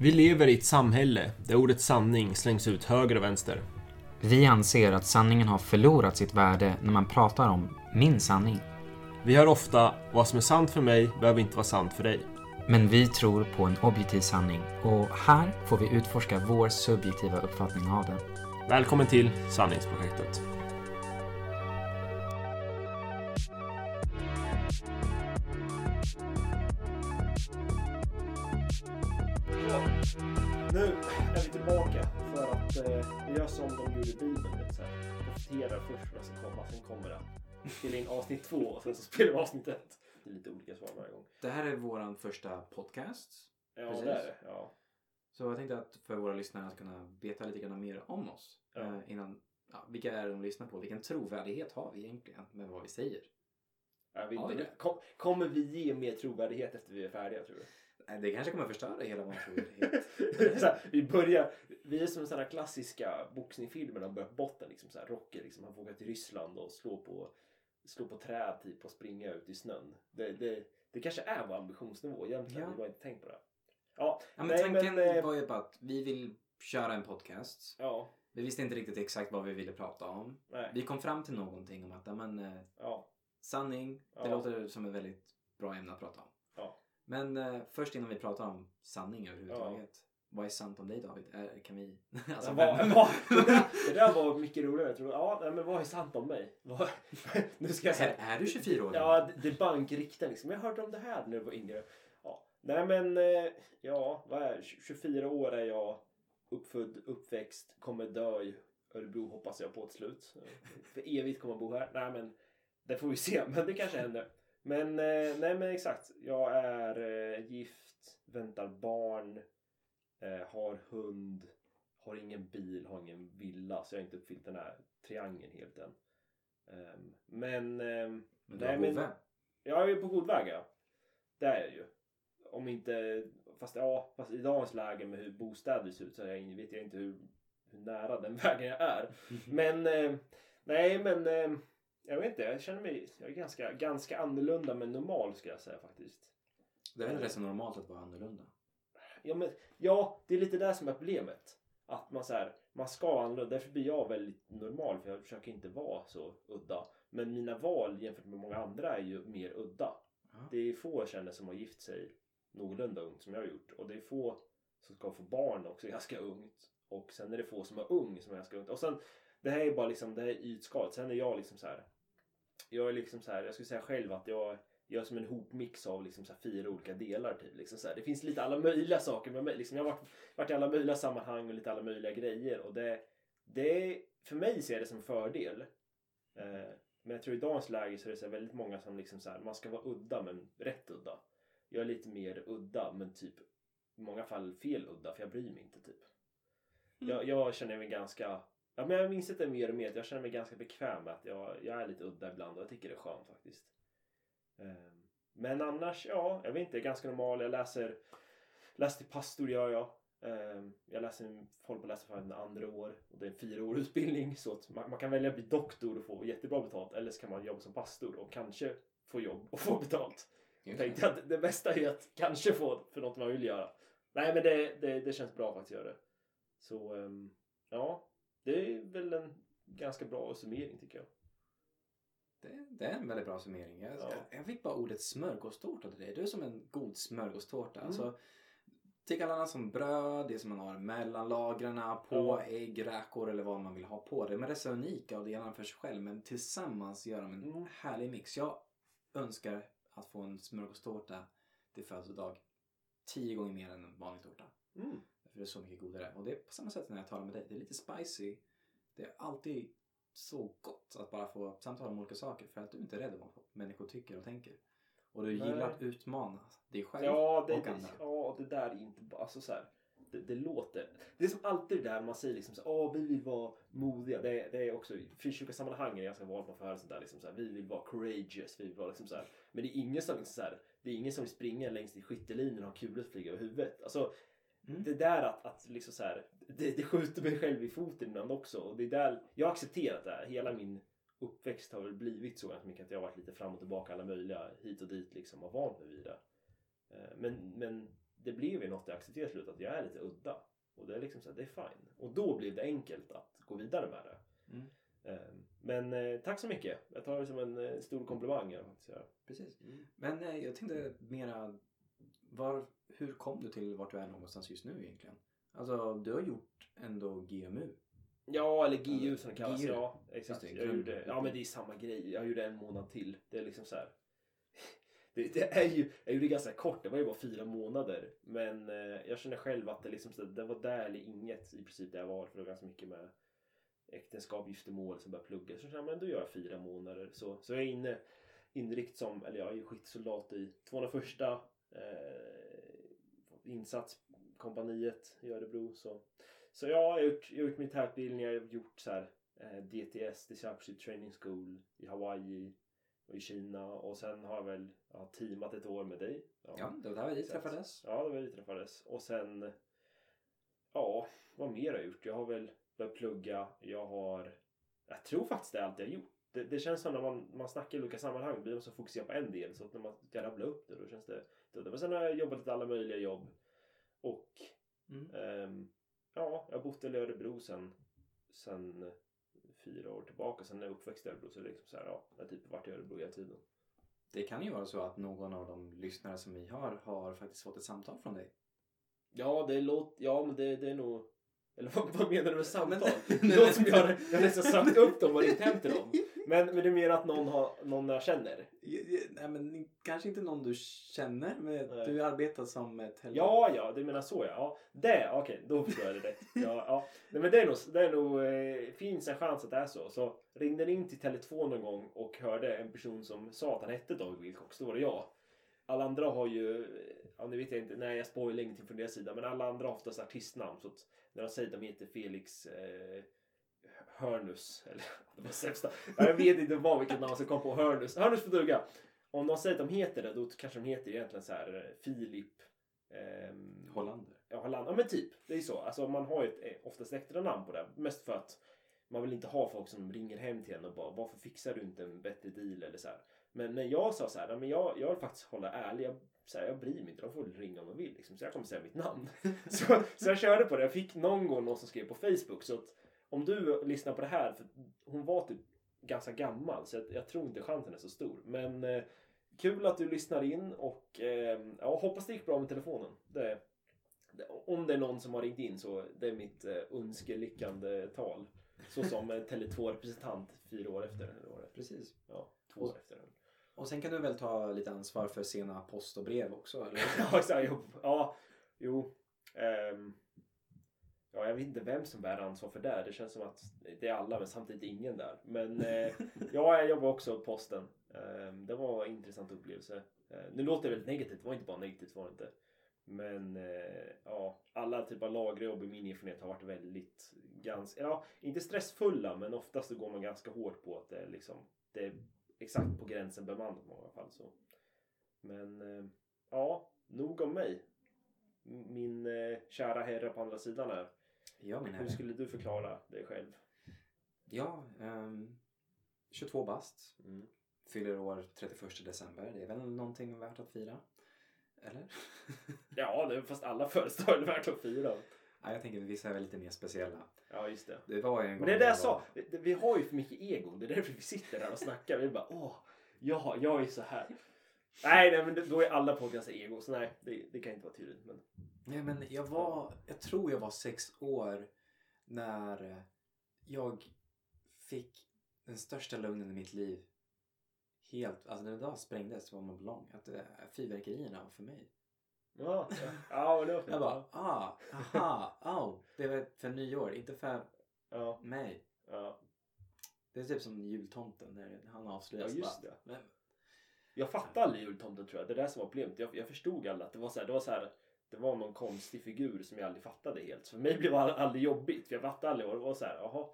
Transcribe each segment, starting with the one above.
Vi lever i ett samhälle där ordet sanning slängs ut höger och vänster. Vi anser att sanningen har förlorat sitt värde när man pratar om min sanning. Vi hör ofta vad som är sant för mig behöver inte vara sant för dig. Men vi tror på en objektiv sanning och här får vi utforska vår subjektiva uppfattning av den. Välkommen till Sanningsprojektet. Att eh, vi gör som de gjorde i Bibeln. vet, så här. Profeterar först vad som komma, sen kommer det. Spela in avsnitt två och sen så spelar vi avsnitt ett. Det är lite olika svar varje gång. Det här är våran första podcast. Ja, Precis. det är det. Ja. Så jag tänkte att för våra lyssnare att kunna veta lite grann mer om oss. Ja. eh, Innan, ja, vilka är det de lyssnar på? Vilken trovärdighet har vi egentligen med vad vi säger? Jag vet inte. Kom, kommer vi ge mer trovärdighet efter vi är färdiga tror du? Nej, Det kanske kommer förstöra hela här, vi börjar, vi är som sådana klassiska boxningsfilmer där de börjar på botten. Liksom, så här, Rocky liksom, han åka till Ryssland och slå på, slå på träd typ och springa ut i snön. Det, det, det kanske är vår ambitionsnivå egentligen. Ja. Vi har inte tänkt på det. Ja, Ja, men nej, tanken men, eh, var ju bara att vi vill köra en podcast. ja, Vi visste inte riktigt exakt vad vi ville prata om. nej, Vi kom fram till någonting om att men, eh, ja, sanning, det Ja. låter som ett väldigt bra ämne att prata om. Ja. Men eh, först innan vi pratar om sanning överhuvudtaget. Vad är sant om dig David? Är, kan vi... alltså, Ja, vad, vad, det, där, var mycket roligare. Jag tror. Ja, nej, men vad är sant om mig? Vad, nu ska jag säga. är, är du 24 år? Ja, det- det bankriktar liksom. Jag hörde om det här när jag var yngre. Ja. Nej men, eh, ja, vad är det? 24 år är jag. Uppfödd, uppväxt, kommer dö i Örebro hoppas jag på ett slut. För evigt kommer jag bo här. Nej men, det får vi se. Men det kanske händer. Men, eh, nej men exakt. Jag är eh, gift, väntar barn, eh, har hund, har ingen bil, har ingen villa. Så jag har inte uppfyllt den här triangeln helt än. Ehm, men... ehm, Men du Nej, har men- Bove. jag är på god väg ja. Det är jag ju. Om inte, fast ja, fast i dagens läge med hur bostäder ser ut så jag, vet jag inte hur, hur nära den vägen jag är. Men, eh, nej men, eh, jag vet inte, jag känner mig, jag är ganska, ganska annorlunda men normal ska jag säga faktiskt. Det är väl rätt normalt att vara annorlunda. Ja, men, ja, det är lite det som är problemet. Att man så här, man ska annorlunda. Därför blir jag väldigt normal för jag försöker inte vara så udda. Men mina val jämfört med många andra är ju mer udda. Ja. Det är få jag känner som har gift sig någorlunda ungt som jag har gjort. Och det är få som ska få barn också ganska ungt. Och sen är det få som är ung som är ganska ungt. Och sen, det här är bara liksom, det här är ytskalet. Sen är jag liksom så här. Jag är liksom så här, jag skulle säga själv att jag jag är som en hopmix av liksom så fyra olika delar. Typ. Liksom så här. Det finns lite alla möjliga saker med mig. Liksom jag har varit, varit i alla möjliga sammanhang och lite alla möjliga grejer. Och det, det för mig ser jag det som en fördel. Eh, men jag tror i dagens läge så är det så väldigt många som liksom så här, man ska vara udda men rätt udda. Jag är lite mer udda men typ i många fall fel udda för jag bryr mig inte typ. Mm. Jag, jag känner mig ganska, ja men jag minns det mer och mer, jag känner mig ganska bekväm med att jag, jag är lite udda ibland och jag tycker det är skönt faktiskt. Ehm, Men annars, ja, jag vet inte, jag är ganska normal. Jag läser, läser till pastor gör jag. Ehm, Jag läser, håller på att läsa för en andra år och det är en fyra år utbildning så att man, man kan välja att bli doktor och få jättebra betalt eller så kan man jobba som pastor och kanske få jobb och få betalt. Jag tänkte att det bästa är att kanske få för något man vill göra. Nej men det, det, det känns bra faktiskt att göra det. Så ehm, ja, det är väl en ganska bra summering tycker jag. Det, det är en väldigt bra summering. Jag, Ja. jag, fick bara ordet smörgåstårta till dig. Du är som en god smörgåstårta. Mm. Alltså, Tänk alla annat som bröd, det som man har mellan lagren, på Ja. ägg, räkor eller vad man vill ha på det. Men det är så unika och det man för sig själv. Men tillsammans gör de en Mm. härlig mix. Jag önskar att få en smörgåstårta till födelsedag tio gånger mer än en vanlig tårta. Mm. För det är så mycket godare. Och det är på samma sätt när jag talar med dig. Det är lite spicy. Det är alltid så gott att bara få samtala om olika saker. För att du inte är rädd om vad människor tycker och tänker. Och du Nej. gillar att utmana dig själv Ja, det, och det, andra. ja, det där är inte bara... Alltså så här, det, det låter... Det är som alltid det där man säger liksom så Åh, vi vill vara modiga. Det, det är också i frikyrkosammanhang är jag ganska van på att få höra sånt där. Liksom så här, vi vill vara courageous. Vi vill vara liksom så här, men det är ingen som liksom så här, det är ingen som springa längs i skyttelinjen och ha kulor flyger över huvudet. Alltså, Mm. det där att, att liksom så här, det, det skjuter mig själv i foten ibland också. Och det är där, jag har accepterat det här. Hela min uppväxt har väl blivit så ganska mycket att jag har varit lite fram och tillbaka alla möjliga hit och dit liksom och vant mig vid det. Eh, Men, men det blev ju något jag accepterade slut att jag är lite udda. Och det är liksom så här, det är fine. Och då blev det enkelt att gå vidare med det. Mm. Eh, Men eh, tack så mycket. Jag tar det som en eh, stor komplimang. Precis. Men eh, jag tänkte mera, var, hur kom du till vart du är någonstans just nu egentligen? Alltså du har gjort ändå GMU. Ja, eller GU som det kallas. GU. Ja, exakt. Det, jag gjorde, ja, men det är samma grej. Jag gjorde en månad till. Det är liksom så här. Det, det är ju, jag gjorde ganska kort, det var ju bara fyra månader. Men eh, jag känner själv att det, liksom, så, det var där eller inget i princip där jag var. För det var ganska mycket med äktenskap, giftermål som började plugga. Så jag kände, men då gör jag fyra månader. Så, så jag är inne inrikt som, eller jag är ju skyttesoldat i 201 eh, insatskompaniet i Örebro. Så, så ja, jag har gjort, gjort militärutbildning, jag har gjort så här, eh, DTS, Discipleship Training School i Hawaii och i Kina. Och sen har jag väl jag har teamat ett år med dig. Ja, det var där vi Så att- träffades. Ja, det var vi träffades. Och sen, ja, vad mer har jag gjort? Jag har väl börjat plugga. Jag har, jag tror faktiskt det är allt jag har gjort. Det, det känns som när man, man snackar i olika sammanhang, blir man så fokuserad på en del. Så att när man ska rabbla upp det, då känns det... det men sen har jag jobbat lite alla möjliga jobb. Och Mm. ehm, ja, jag har bott i Örebro sen, sen fyra år tillbaka. Sen när jag uppväxt i Örebro så är det liksom så här, ja, jag har typ varit i Örebro hela tiden. Det kan ju vara så att någon av de lyssnare som vi har har faktiskt fått ett samtal från dig. Ja, det låter... Ja, men det, det är nog... Eller vad, vad menar du med samtal? Men- det låter som jag, jag har nästan sagt upp dem och ringt hem till dem. Men, men det är mer att någon, har, någon jag känner? Nej, men kanske inte någon du känner, men Nej. du arbetar som ett helgon. Ja, ja, du menar så ja. ja det, okej, då förstår jag det rätt. Ja, ja. Nej, men det är nog, det är nog eh, finns en chans att det är så. Så ringde ni in till Tele2 någon gång och hörde en person som sa att han hette David Wilcox, då var det jag. Alla andra har ju, ja nu vet jag inte, nej jag spoilar ingenting från deras sida, men alla andra har oftast artistnamn. Så att när de säger att de heter Felix eh, Hörnus, eller det var sämsta. Ja, jag vet inte vad vilket namn som kom på Hörnus. Hörnus på duga. Om de säger att de heter det, då kanske de heter egentligen så här eh, Filip. ehm, Hollander. Ja, Holland. Ja men typ. Det är så. Alltså man har ju ett, eh, oftast extra namn på det. Mest för att man vill inte ha folk som ringer hem till en och bara varför fixar du inte en bättre deal eller så här. Men när jag sa så här, "Ja, men jag, jag vill faktiskt hålla ärlig. Jag, så här, jag bryr mig inte. De får ringa om de vill. Liksom. Så jag kommer säga mitt namn. så, så jag körde på det. Jag fick någon gång någon som skrev på Facebook. Så att om du lyssnar på det här. För hon var typ ganska gammal. Så jag, jag tror inte chansen är så stor. Men eh, kul att du lyssnar in. Och eh, ja, hoppas det gick bra med telefonen. Det, det- om det är någon som har ringt in så det är mitt eh, önskelyckande tal. Så som en Tele2-representant fyra år efter. Eller är. Precis. Ja, två år efter. Och sen kan du väl ta lite ansvar för sena post och brev också? Eller? Ja, exakt. Jo, ja, jo. Ehm, ja, jag vet inte vem som bär ansvar för det. Det känns som att det är alla men samtidigt ingen där. Men eh, ja, jag jobbar också på posten. Ehm, det var en intressant upplevelse. Eh, nu låter det väldigt negativt. Det var inte bara negativt var det inte. Men eh, ja, alla typer av lagerjobb i min erfarenhet har varit väldigt, ganska, ja, inte stressfulla men oftast så går man ganska hårt på att det är liksom, det är exakt på gränsen bemannat i många fall. Så. Men eh, ja, nog om mig. Min eh, kära herre på andra sidan här. Ja, min Hur skulle du förklara dig själv? Ja, ehm, 22 bast. Mm. Fyller år 31 december. Det är väl någonting värt att fira? Eller? Ja, det är fast alla födelsedagar är värt att fira. ja, jag tänker att vissa är väl lite mer speciella. Ja, just det. Det var en gång Men det är det jag sa. Vi, vi har ju för mycket ego. Det är därför vi sitter här och snackar. Vi bara åh, ja, jag är så här. Nej, nej, men då är alla ganska ego. Så nej, det, det kan inte vara tydligt. Men Nej, men jag var, jag tror jag var sex år när eh, jag fick den största lugnen i mitt liv. Helt, alltså den dag sprängdes var man lång. Att eh, fyrverkerierna var för mig. ja, ja, ja det var. Jag bara, ah, aha, oh, det var för nyår, inte för Ja, mig. ja. Det är typ som jultomten när han avslöjas. Ja, just det. Men, Jag fattade aldrig jultomten tror jag. Det är det som var problemet. Jag, jag förstod aldrig att det var så här, det var så här. Det var någon konstig figur som jag aldrig fattade helt. Så för mig blev det aldrig jobbigt. För jag fattade aldrig vad det var så här. Jaha.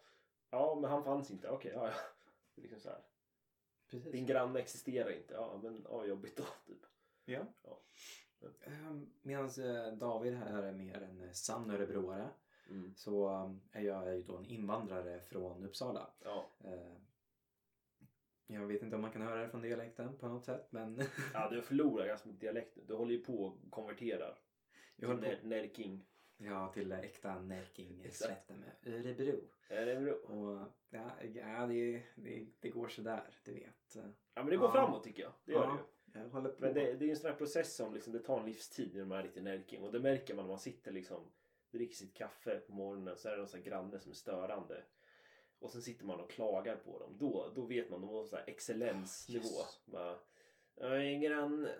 Ja, men han fanns inte. Okej, ja, ja. Liksom så här. precis. Din granne existerar inte. Ja, men ja, jobbigt då. Typ. Ja. Ja. Medan David här är mer en eh, sann örebroare Mm. så um, är jag ju då en invandrare från Uppsala. Ja. Eh, Jag vet inte om man kan höra det från dialekten på något sätt men ja, du förlorar ganska mycket dialekt. Du håller ju på och konverterar. Jag håller på, Närking. ja, till äkta Närking-slätten med Örebro. Bra? Och ja, ja det, det, det går sådär, du vet. Ja men det går Ja. framåt tycker jag. Det gör Ja. det ju. Jag håller på. Men det, det är en sån här process som liksom, det tar en livstid när man är lite närking. Och det märker man när man sitter liksom, dricker sitt kaffe på morgonen så är det någon sån granne som är störande. Och sen sitter man och klagar på dem. Då, då vet man, de har sån här excellensnivå. Yes. Bara, Jag är granne,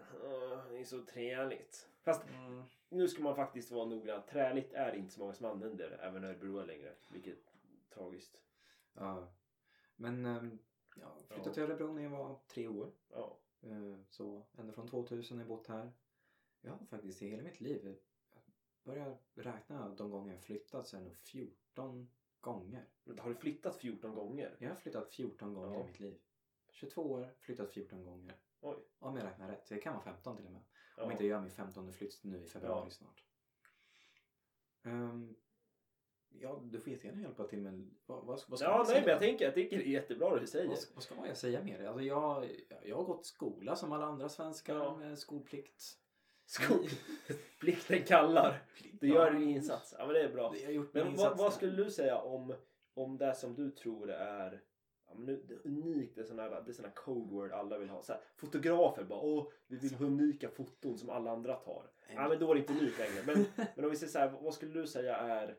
det är så trevligt. Fast Mm. nu ska man faktiskt vara noggrann. Träligt är det inte så många som använder även Örebro längre. Vilket är tragiskt. Ja. Men ehm, ja, flyttade Ja. till Örebro när jag var tre år. Ja. Eh, Så ända från 2000 har jag bott här. Jag har faktiskt i hela mitt liv, jag börjar räkna de gånger jag flyttat så är det nog 14 gånger. Men har du flyttat 14 gånger? Jag har flyttat 14 gånger Ja. i mitt liv. 22 år, flyttat 14 gånger. Oj. Om jag räknar rätt. Det kan vara 15 till och med. Ja. Om inte jag gör min 15 flytt nu i februari Ja. snart. Ehm, ja, du får jättegärna hjälpa till med vad, vad, vad ska Ja, man nej, säga? men jag tänker, jag tycker det är jättebra det du säger. Vad, vad ska jag säga mer? Alltså jag, jag har gått skola som alla andra svenskar Ja. med skolplikt. Skol... Plikten kallar. Du gör en insats. Ja, men det är bra. Jag har gjort Men vad, insats vad där. skulle du säga om, om det som du tror är ja, men nu- det är unikt, det är sådana här, det är såna här code word alla vill ha. Så här, fotografer bara, åh, vi vill ha unika foton som alla andra tar. Ja, men då är det inte unikt längre. Men, men om vi säger så här, vad skulle du säga är,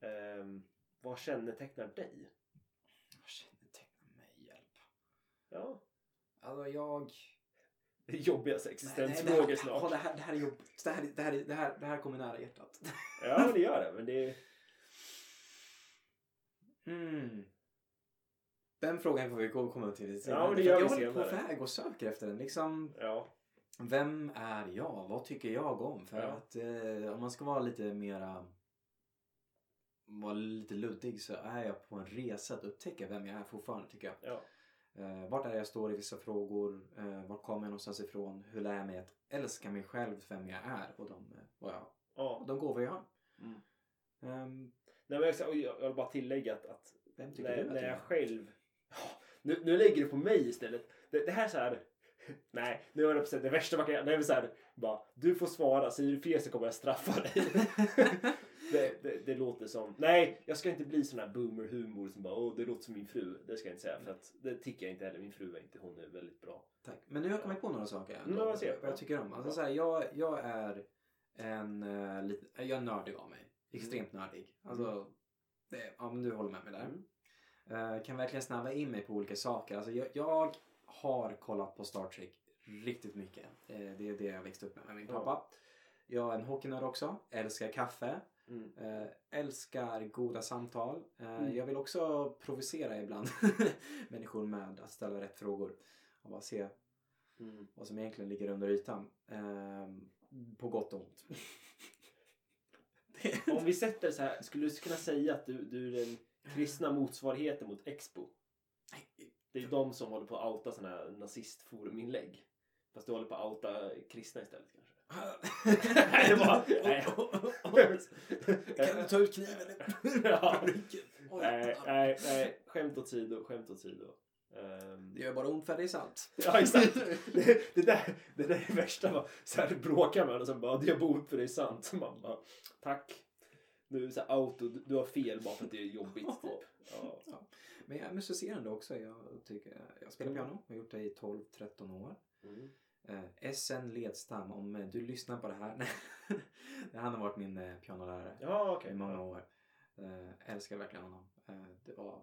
ehm, vad kännetecknar dig? Vad kännetecknar mig? Hjälp. Ja, Alltså jag... det är jobbiga Nej, nej, existensfrågor det, här, snart. ja, det, här, det här är jobbigt. Det här, det, här, det, här, det här kommer nära hjärtat. Ja, men det gör det. Men det är... Mm. Den frågan får vi gå- komma till lite Ja, men det gör jag håller på senare. väg och söker efter den. Liksom, Ja. vem är jag? Vad tycker jag om? För Ja. att eh, om man ska vara lite mera vara lite luddig så är jag på en resa att upptäcka vem jag är fortfarande tycker jag. Ja. Eh, vart är jag står i vissa frågor? Eh, vart kommer jag någonstans ifrån? Hur lär jag mig att älska mig själv vem jag är och de, eh, vad jag, ja. de gåvor jag har? Mm. Ehm, Nej, men jag, jag vill bara tillägga att, att vem tycker när, du att när jag jag själv... Ja, Nu, nu lägger du på mig istället. Det, det här är så här... Nej, nu är det det värsta man kan göra. Det är väl så här, bara, du får svara. Säger du fel så kommer jag straffa dig. det, det, det låter som... Nej, jag ska inte bli sån här boomer-humor som bara åh, det låter som min fru. Det ska jag inte säga för att det tycker jag inte heller. Min fru är inte, hon är väldigt bra. Tack. Men nu har jag kommit på några saker. Mm, vad jag. jag tycker om. Alltså, så här, jag, jag är en uh, lite, jag är nördig av mig. Extremt nördig. Alltså, det, ja, men du håller med mig där. Mm. Eh, kan verkligen snabba in mig på olika saker. Alltså, jag, jag har kollat på Star Trek riktigt mycket. Eh, det är det jag växte upp med med min Ja. pappa. Jag är en hockeynörd också. Älskar kaffe. Mm. Eh, älskar goda samtal. Eh, Mm. Jag vill också provocera ibland människor med att ställa rätt frågor. Och bara se Mm. vad som egentligen ligger under ytan. Eh, på gott och ont. Om vi sätter så här, skulle du kunna säga att du, du är den kristna motsvarigheten mot Expo? Det är de som håller på att outa sådana här nazistforuminlägg. Fast du håller på att outa kristna istället kanske? Nej, det var... Nej. Kan du ta ut kniven Ja. nej, nej, nej. Skämt åsido, skämt åsido. Um, Det gör bara ont för det är sant. ja, exakt. Det, det, där, det där är det värsta. Va? Så här bråkar man och så bara, det gör ont för det är sant. Så man bara, tack. Det så här auto, du, du har fel bara för att det är jobbigt typ. Ja. Men jag är musicerande också. Jag, tycker, jag spelar piano. Jag har gjort det i 12-13 år. Mm. Eh, SN Ledstam, om eh, du lyssnar på det här. Han har varit min eh, pianolärare Ja, okej. i många år. Eh, älskar verkligen honom. Eh, det var...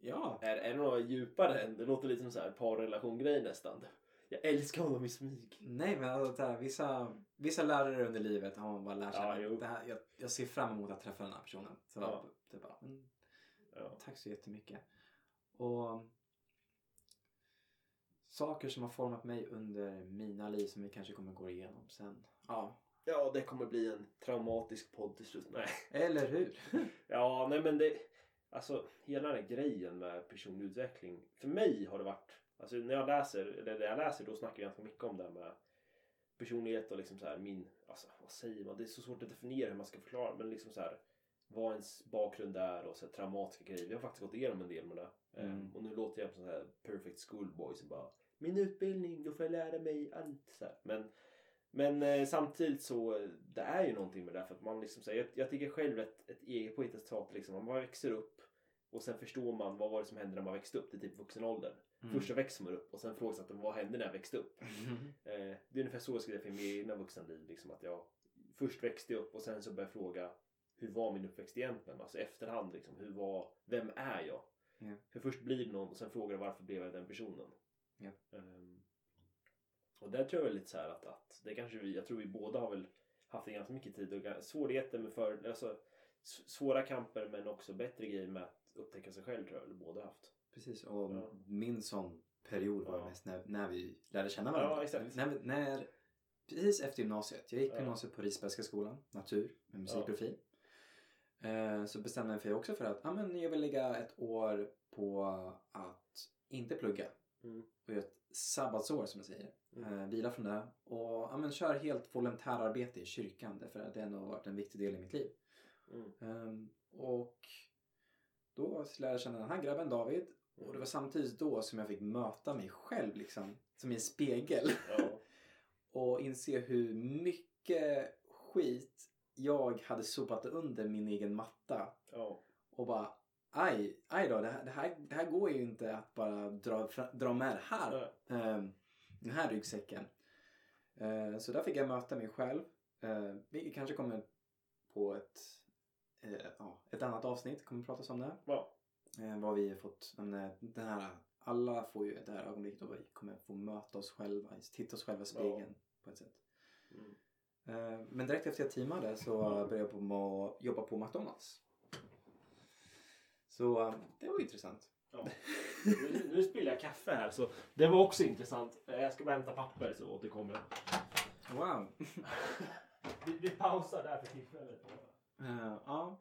Ja. Är, är det något djupare än, det låter lite som så här parrelation-grej nästan. Jag älskar honom i smyg. Nej men alltså, här, vissa, vissa lärare under livet har man bara lärt sig. Ja, det här, jag, jag ser fram emot att träffa den här personen. Så Ja. det bara, mm, Ja. tack så jättemycket. Och saker som har format mig under mina liv som vi kanske kommer gå igenom sen. Ja, ja, det kommer bli en traumatisk podd till slut. Nej. eller hur? Ja, nej men det... Alltså hela den här grejen med personlig utveckling. För mig har det varit... Alltså när jag läser, eller när jag läser då snackar jag ganska mycket om det här med personlighet och liksom så här min... Alltså vad säger man? Det är så svårt att definiera hur man ska förklara. Men liksom så här vad ens bakgrund är och så här, traumatiska grejer. Vi har faktiskt gått igenom en del med det. Mm. Ehm, och nu låter jag som sån här perfect schoolboy som bara Min utbildning, då får jag lära mig allt. Så här. Men Men eh, samtidigt så det är ju någonting med det här för att man liksom säger, jag, jag tycker själv ett, ett eget påhittat citat liksom, man växer upp och sen förstår man vad var det som hände när man växte upp, det är typ vuxen ålder. Mm. Först så växer man upp och sen frågar man vad hände när jag växte upp. Eh, det är ungefär så jag skulle definiera mitt egna vuxenliv. Liksom, att jag först växte upp och sen så började jag fråga hur var min uppväxt egentligen? Alltså efterhand liksom, hur var, vem är jag? Ja. För först blir det någon och sen frågar jag varför blev jag den personen? Ja. Ehm, och där tror jag väl lite så här att, att det kanske vi, jag tror vi båda har väl haft ganska mycket tid och svårigheter med för, alltså svåra kamper men också bättre grejer med att upptäcka sig själv tror jag väl båda haft. Precis, och Ja. min sån period var Ja. mest när, när vi lärde känna varandra. Ja, exakt. När, när, precis efter gymnasiet. Jag gick Ja. gymnasiet på Risbergska skolan, natur, med musikprofil. Eh, så bestämde jag mig också för att ah, men jag vill lägga ett år på att inte plugga. Mm. Och göra ett sabbatsår som jag säger. Mm. Eh, vila från det. Och ah, men, kör helt volontärarbete i kyrkan. Därför att det har nog varit en viktig del i mitt liv. Mm. Ehm, och då lärde jag känna den här grabben David. Och det var samtidigt då som jag fick möta mig själv liksom. Som i en spegel. Ja. Och inse hur mycket skit jag hade sopat under min egen matta. Ja. Och bara aj, aj då, det här, det här, det här går ju inte att bara dra, dra med det här. Ehm, den här ryggsäcken. Eh, så där fick jag möta mig själv. Uh, vilket kanske kommer på ett, eh, ja, ett annat avsnitt. Kommer pratas om det. Ja. Vad vi har fått. Eh, den här, alla får ju det här ögonblicket då vi kommer få möta oss själva. Titta oss själva i spegeln på ett sätt. Mm. Men direkt efter jag teamade så började jag på jobba på McDonalds. Så eh, det var intressant. Ja. Nu, nu spiller jag kaffe här så det var också intressant. Eh, Jag ska bara hämta papper så återkommer jag. Wow. Vi, vi pausar där för tillfället. Eh, ja.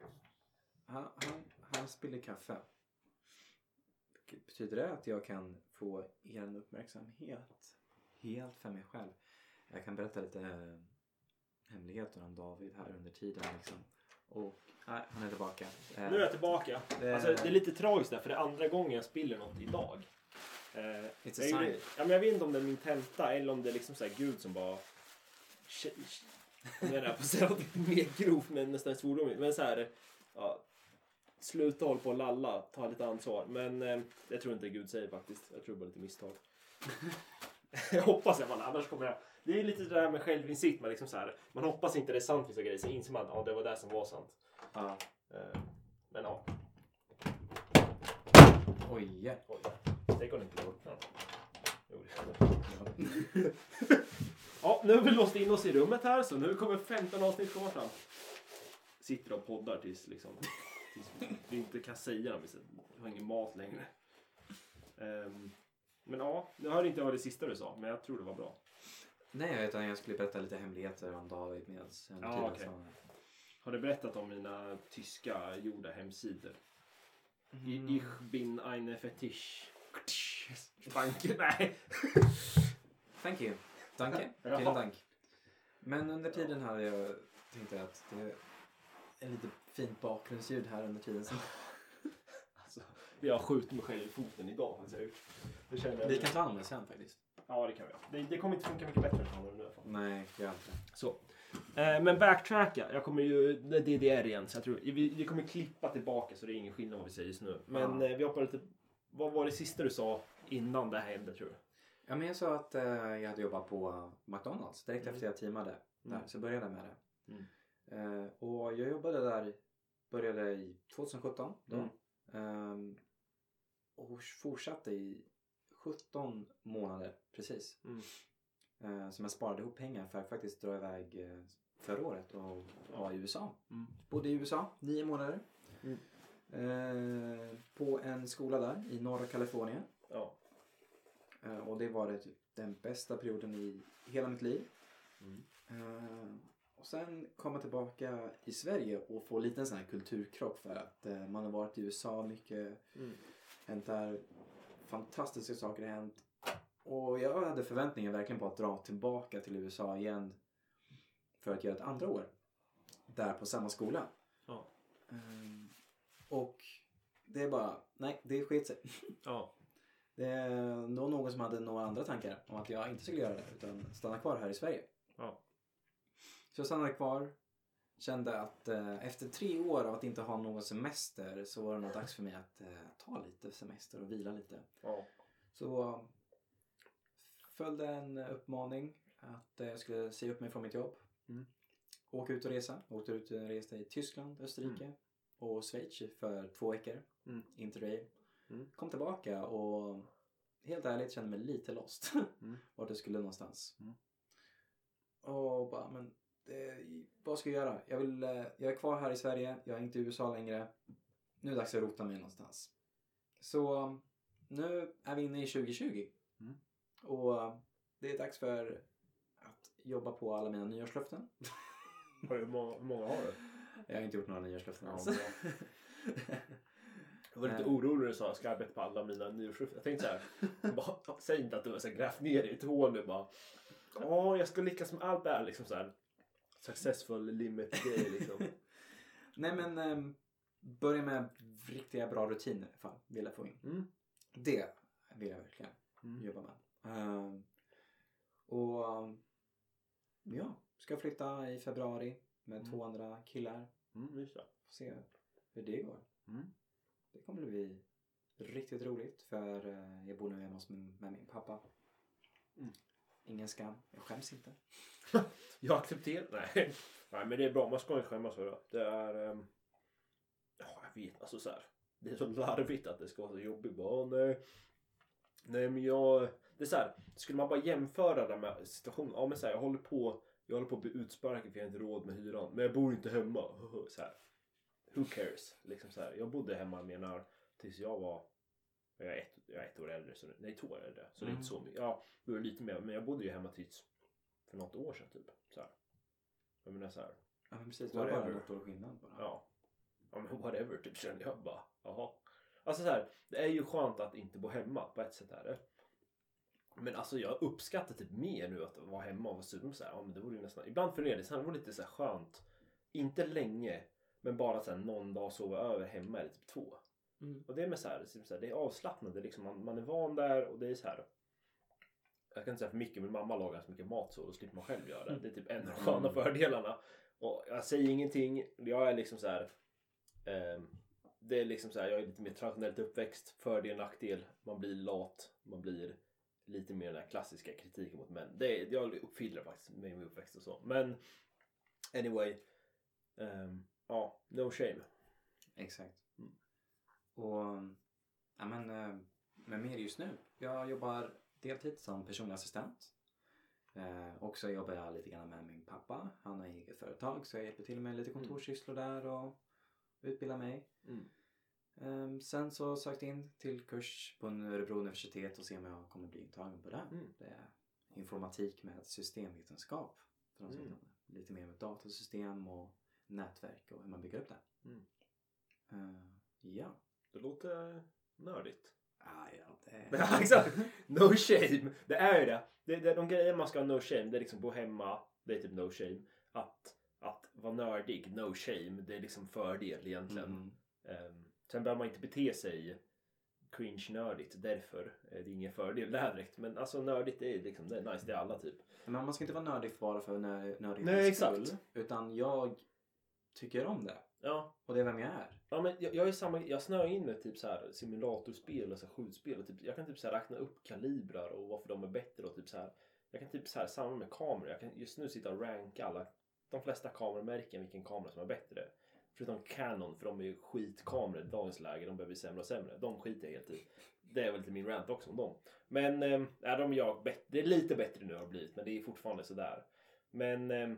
Han, han, han spiller kaffe. Betyder det att jag kan få er uppmärksamhet helt för mig själv? Jag kan berätta lite eh, hemligheter om David här under tiden. Liksom. Och nej, han är tillbaka. Eh, Nu är jag tillbaka. Det- Alltså, det är lite tragiskt där för det är andra gången jag spiller något idag. Eh, It's jag, gjorde- ja, men jag vet inte om det är min tenta eller om det är liksom så Gud som bara... Tje- Jag menar på att säga mer grovt men nästan svordomigt. Men så här... Ja, sluta hålla på och lalla. Ta lite ansvar. Men eh, jag tror inte Gud säger faktiskt. Jag tror bara lite misstag. jag hoppas i alla fall. Annars kommer jag... Det är lite det där med självinsikt. Man, liksom så här, man hoppas inte det är sant vissa grejer. Så inser man att ja, det var det som var sant. ja. Eh, Men ja. Oj, ja. Oj. Tänk om det inte var öppnat. Jo, det. Ja, nu har vi låst in oss i rummet här så nu kommer 15 avsnitt kvar fram. Sitter och poddar tills liksom tills vi inte kan säga dem. Vi har ingen mat längre. Ehm, men ja, nu hörde inte jag det sista du sa men jag tror det var bra. Nej, utan jag skulle berätta lite hemligheter om David under Ja, tiden okej. som- Har du berättat om mina tyska gjorda hemsidor? Mm. Ich bin eine Fetisch. Banken, nej. Thank you. Danke. Vielen Dank. Men under tiden hade jag tänkt att det är lite fint bakgrundsljud här under tiden. Som Alltså, jag skjuter mig själv i foten idag. Har gjort. Det känner jag. vi kan ta hand om det sen faktiskt. Ja, det kan vi. Det, det kommer inte funka mycket bättre än vad det nu. Nej, gör inte. Så. Eh, men backtracka. Jag kommer ju... Det är DDR igen. Så jag tror, vi, vi kommer klippa tillbaka så det är ingen skillnad vad vi säger just nu. Men Ja. eh, vi hoppar lite... Vad var det sista du sa innan det här hände tror du? Ja, men jag sa att eh, jag hade jobbat på McDonalds direkt Mm. efter jag teamade. Där, Mm. så började jag med det. Mm. Eh, och jag jobbade där, började i 2017 då. Mm. Ehm, och fortsatte i 17 månader precis. Mm. Eh, som jag sparade ihop pengar för att faktiskt dra iväg eh, förra året och vara i USA. Mm. Bodde i USA nio månader. Mm. Eh, på en skola där i norra Kalifornien. Ja. Eh, och det var det typ den bästa perioden i hela mitt liv. Mm. Eh, och sen komma tillbaka i Sverige och få lite en sån här kulturkrock för att eh, man har varit i USA mycket. Mm. Hänt där. Fantastiska saker har hänt. Och jag hade förväntningar verkligen på att dra tillbaka till USA igen. För att göra ett andra år. Där på samma skola. Ja. Eh, och det är bara, nej det sket sig. Ja. Det var någon som hade några andra tankar om att jag inte skulle göra det utan stanna kvar här i Sverige. Ja. Så jag stannade kvar. Kände att eh, efter tre år av att inte ha någon semester så var det nog dags för mig att eh, ta lite semester och vila lite. Ja. Så följde en uppmaning att eh, jag skulle säga upp mig från mitt jobb. Mm. Åka ut och resa. Åkte ut och reste i Tyskland, Österrike och Schweiz för två veckor. Mm. Interrail. Mm. Kom tillbaka och helt ärligt kände mig lite lost. Mm. Vart jag skulle någonstans. Mm. Och bara, men det, vad ska jag göra? Jag, vill, eh, jag är kvar här i Sverige. Jag är inte i USA längre. Nu är det dags att rota mig någonstans. Så nu är vi inne i 2020. Mm. Och det är dags för att jobba på alla mina nyårslöften. Hur många, hur många har du? Jag har inte gjort några nyårslöften alls. Jag var lite orolig när du sa att jag ska arbeta på alla mina nyårslöften. Jag tänkte så här. säg inte att du har grävt ner dig i ett hål nu bara. Åh, jag ska lyckas med allt det här. Liksom så här. Successful limit grej liksom. Nej men ehm, börja med riktiga bra rutiner i fall. Vill jag få in. Mm. Det vill jag verkligen Mm. jobba med. Ehm, och ja, ska flytta i februari med Mm. två andra killar. Mm, just det. Får se hur det går. Mm. Det kommer bli riktigt roligt för eh, jag bor nu hemma hos min, med min pappa. Mm. Ingen skam. Jag skäms inte. Jag accepterar. Nej. Nej, men det är bra. Man ska inte skämmas för det. Det är... Um... Ja, jag vet. Alltså så här. Det är så larvigt att det ska vara så jobbigt. Bara, nej. Nej, men jag... Det är så här. Skulle man bara jämföra det med situationen. Ja, men så här, jag håller på... Jag håller på att bli utsparkad för jag har inte råd med hyran. Men jag bor inte hemma. Så här. Who cares? Liksom så här. Jag bodde hemma menar tills jag var... Jag är ett, jag är ett år äldre. Så, nej, två år äldre. Så det är Mm. inte så mycket. Ja, det var lite mer. Men jag bodde ju hemma tills för något år sedan typ. Så här. Jag menar så här. Ja men precis, det var bara något år skillnad bara. Ja. Ja men whatever typ kände jag bara. Jaha. Alltså så här. Det är ju skönt att inte bo hemma på ett sätt är det. Men alltså jag uppskattar typ mer nu att vara hemma och vara sugen så här. Ja men det vore ju nästan. Ibland funderar här. Det vore lite så här skönt. Inte länge. Men bara så här någon dag sova över hemma eller typ två. Mm. Och det är med så här, typ så här det är avslappnande liksom. Man, man är van där och det är så här. Jag kan inte säga för mycket men mamma lagar så mycket mat så då slipper man själv göra det. Det är typ en av de sköna Mm. fördelarna. Och jag säger ingenting. Jag är liksom så här. ehm, det är liksom så här, jag är lite mer traditionellt uppväxt. Fördel, nackdel. Man blir lat. Man blir lite mer den här klassiska kritiken mot män. Det, är- jag uppfyller faktiskt med min uppväxt och så. Men anyway. ehm, ja, no shame. Exakt. Mm. Och ja, men, eh, med mer just nu. Jag jobbar deltid som personlig assistent. Eh, och så jobbar jag lite grann med min pappa. Han har eget företag så jag hjälper till med lite kontorssysslor där och utbildar mig. Mm. Eh, sen så sökte jag in till kurs på Örebro universitet och se om jag kommer bli intagen på det. Mm. Det är informatik med systemvetenskap. För de som Mm. Lite mer med datasystem och nätverk och hur man bygger upp det. Mm. Eh, ja. Det låter nördigt. Ah, ja, det... No shame. Det är ju det. det, det de grejer man ska ha no shame. Det är liksom bo hemma. Det är typ no shame. Att, att vara nördig. No shame. Det är liksom fördel egentligen. Mm. Ehm, sen behöver man inte bete sig cringe-nördigt. Därför är det ingen fördel där direkt. Men alltså nördigt är liksom det är nice. Det är alla typ. Men man ska inte vara nördig bara för nör- nördighetens skull. Utan jag tycker om det. Ja. Och det är vem jag är. Ja men jag, jag är samma, jag snöar in med typ så här simulatorspel och så här skjutspel och typ, jag kan typ så här räkna upp kalibrar och varför de är bättre och typ så här. Jag kan typ så här samma med kameror. Jag kan just nu sitta och ranka alla, de flesta kameramärken vilken kamera som är bättre. Förutom Canon för de är ju skitkameror i dagens läge. De behöver bli sämre och sämre. De skiter jag helt i. Det är väl lite min rant också om dem. Men eh, är de jag bättre. Det är lite bättre nu har blivit men det är fortfarande sådär. Men ehm,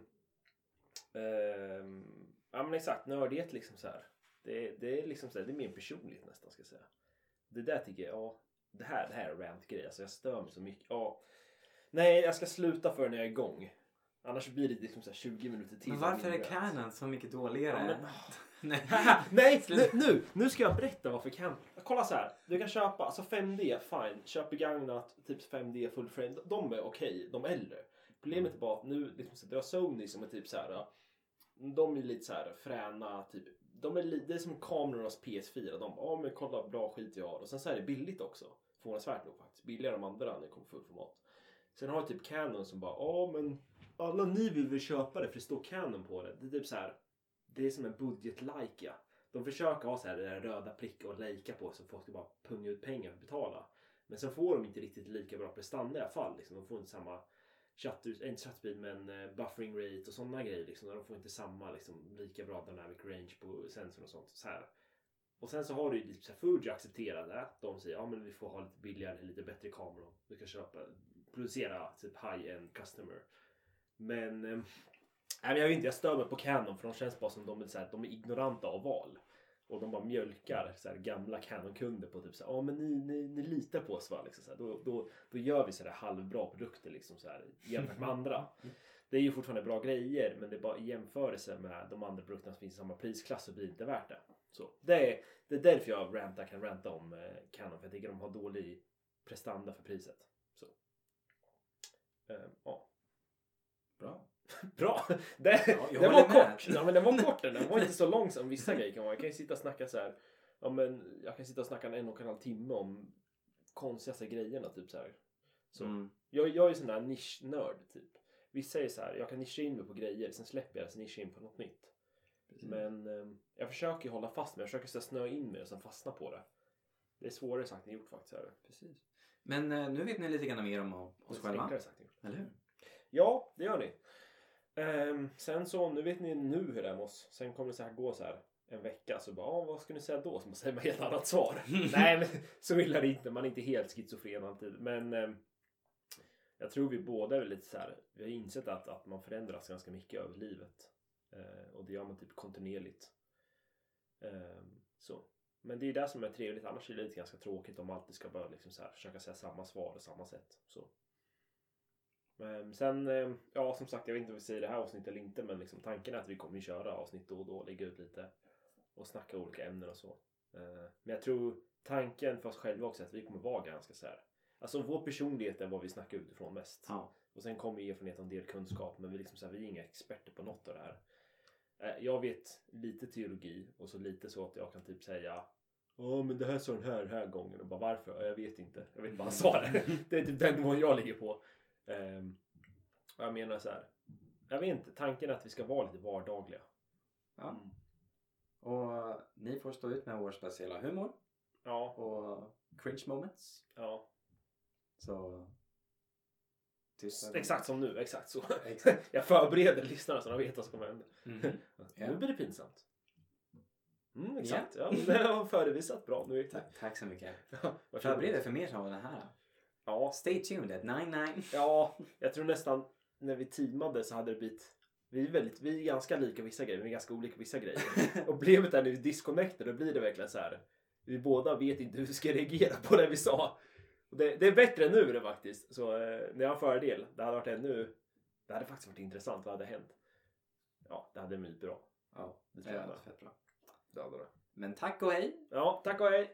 ehm, Ja men exakt, nördighet liksom så här. Det, det är liksom så här, det är mer personligt nästan ska jag säga. Det där tycker jag, ja. Det här, det här är rant-grej. Alltså jag stör mig så mycket. Ja. Nej, jag ska sluta för när jag är igång. Annars blir det liksom så här 20 minuter till. Men varför är. Canon så mycket dåligare? Ja, men- Nej. Nej, nu, nu, nu ska jag berätta varför Canon... Kolla så här. Du kan köpa, alltså 5D, fine. Köp begagnat, typ 5D full frame. De är okej, de äldre. Problemet är bara att nu, liksom, så, du har Sony som är typ så här. De är lite så här fräna, typ. De är det är som kamerornas PS4. De, ja men kolla bra skit jag har. Och sen så är det billigt också. Förvånansvärt nog faktiskt. Billigare än de andra när det kommer fullformat. Sen har jag typ Canon som bara, ja men alla ni vill väl köpa det för det står Canon på det. Det är typ så här. Det är som en budget-Leica. De försöker ha så här det där röda prick och lejka på så folk ska bara punga ut pengar för att betala. Men sen får de inte riktigt lika bra prestanda i alla fall. Liksom. De får inte samma chatt, inte chatterspeed men eh, buffering rate och sådana grejer. Liksom. De får inte samma liksom, lika bra dynamic range på sensorn och sånt. Så här. Och sen så har du ju typ Fuji accepterat det. De säger ja men vi får ha lite billigare, lite bättre kameror. Vi kan köpa, producera typ high-end customer. Men eh, men jag vet inte, jag stör mig på Canon för de känns bara som de är, så här, de är ignoranta av val. Och de bara mjölkar så här, gamla Canon-kunder på typ så här, ja men ni, ni, ni litar på oss va? Liksom, så här, då, då, då gör vi så här halvbra produkter liksom så här jämfört med andra. Det är ju fortfarande bra grejer men det är bara i jämförelse med de andra produkterna som finns i samma prisklass så blir det inte värt det. Så det är, det är därför jag rantar, kan ranta om eh, Canon för jag tycker de har dålig prestanda för priset. Så. Eh, ja. Bra. Bra! Det, Ja, den var kort. Ja, men den var kort den. Var inte så lång som vissa grejer kan vara. Jag kan ju sitta och snacka så här. Ja, men jag kan sitta och snacka en och en halv timme om konstigaste grejerna typ så här. Så. Mm. Jag, jag är sån där nischnörd typ. Vissa är så här, jag kan nischa in mig på grejer, sen släpper jag det, sen nischar in på något nytt. Precis. Men eh, jag försöker hålla fast mig, jag försöker så snöa in mig och sen fastna på det. Det är svårare sagt än gjort faktiskt. Här. Precis. Men eh, nu vet ni lite grann mer om oss själva. enklare sagt än gjort. Eller hur? Ja, det gör ni. Ehm, sen så, nu vet ni nu hur det är med oss. Sen kommer det så här gå så här en vecka så bara, ah, vad ska ni säga då? Så man säger man helt annat svar. Nej, men så illa är det inte. Man är inte helt schizofren alltid. Men ehm, jag tror vi båda är väl lite så här, vi har insett att, att man förändras ganska mycket över livet. Eh, och det gör man typ kontinuerligt. Ehm, så. Men det är det som är trevligt, annars är det lite ganska tråkigt om man alltid ska bara liksom så här, försöka säga samma svar och samma sätt. Så. Men sen, eh, ja som sagt, jag vet inte om vi säger det här avsnittet eller inte, men liksom, tanken är att vi kommer köra avsnitt då och då, lägga ut lite och snacka olika ämnen och så. Eh, Men jag tror tanken för oss själva också är att vi kommer vara ganska så här. Alltså vår personlighet är vad vi snackar utifrån mest. Ja. Och sen kommer erfarenhet och en del kunskap, men vi, liksom så här, vi är inga experter på något av det här. Jag vet lite teologi och så lite så att jag kan typ säga Ja men det här sa den här här gången och bara varför? Ja, Jag vet inte. Jag vet inte vad han sa det. Det är typ den nivån jag ligger på. Och jag menar så här. Jag vet inte. Tanken är att vi ska vara lite vardagliga. ja. Mm. Och ni får stå ut med vår speciella humor Ja, och cringe moments. ja. Så... Tyst Exakt som nu. Exakt så. Exakt. Jag förbereder lyssnarna så de vet vad som kommer hända. Mhm. Ja. Nu blir det pinsamt. Mm, exakt. Ja. det har förevisat bra. Nu jag. Tack, så mycket. Varsågod. Förbered dig för mer som den här. Ja, Stay tuned at 99. Ja, jag tror nästan när vi teamade så hade det blivit vi är, väldigt, vi är ganska lika vissa grejer, men vi är ganska olika vissa grejer. Och problemet är när vi disconnectar, då blir det verkligen så här. Vi båda vet inte hur vi ska reagera på det vi sa. Det, det är bättre nu det faktiskt. Så eh, när jag har fördel, det hade varit ännu... Det hade faktiskt varit intressant, vad hade hänt? Ja, det hade blivit bra. Ja, Det det tror jag är med. fett bra. Det hade det. Men tack och hej. Ja, tack och hej!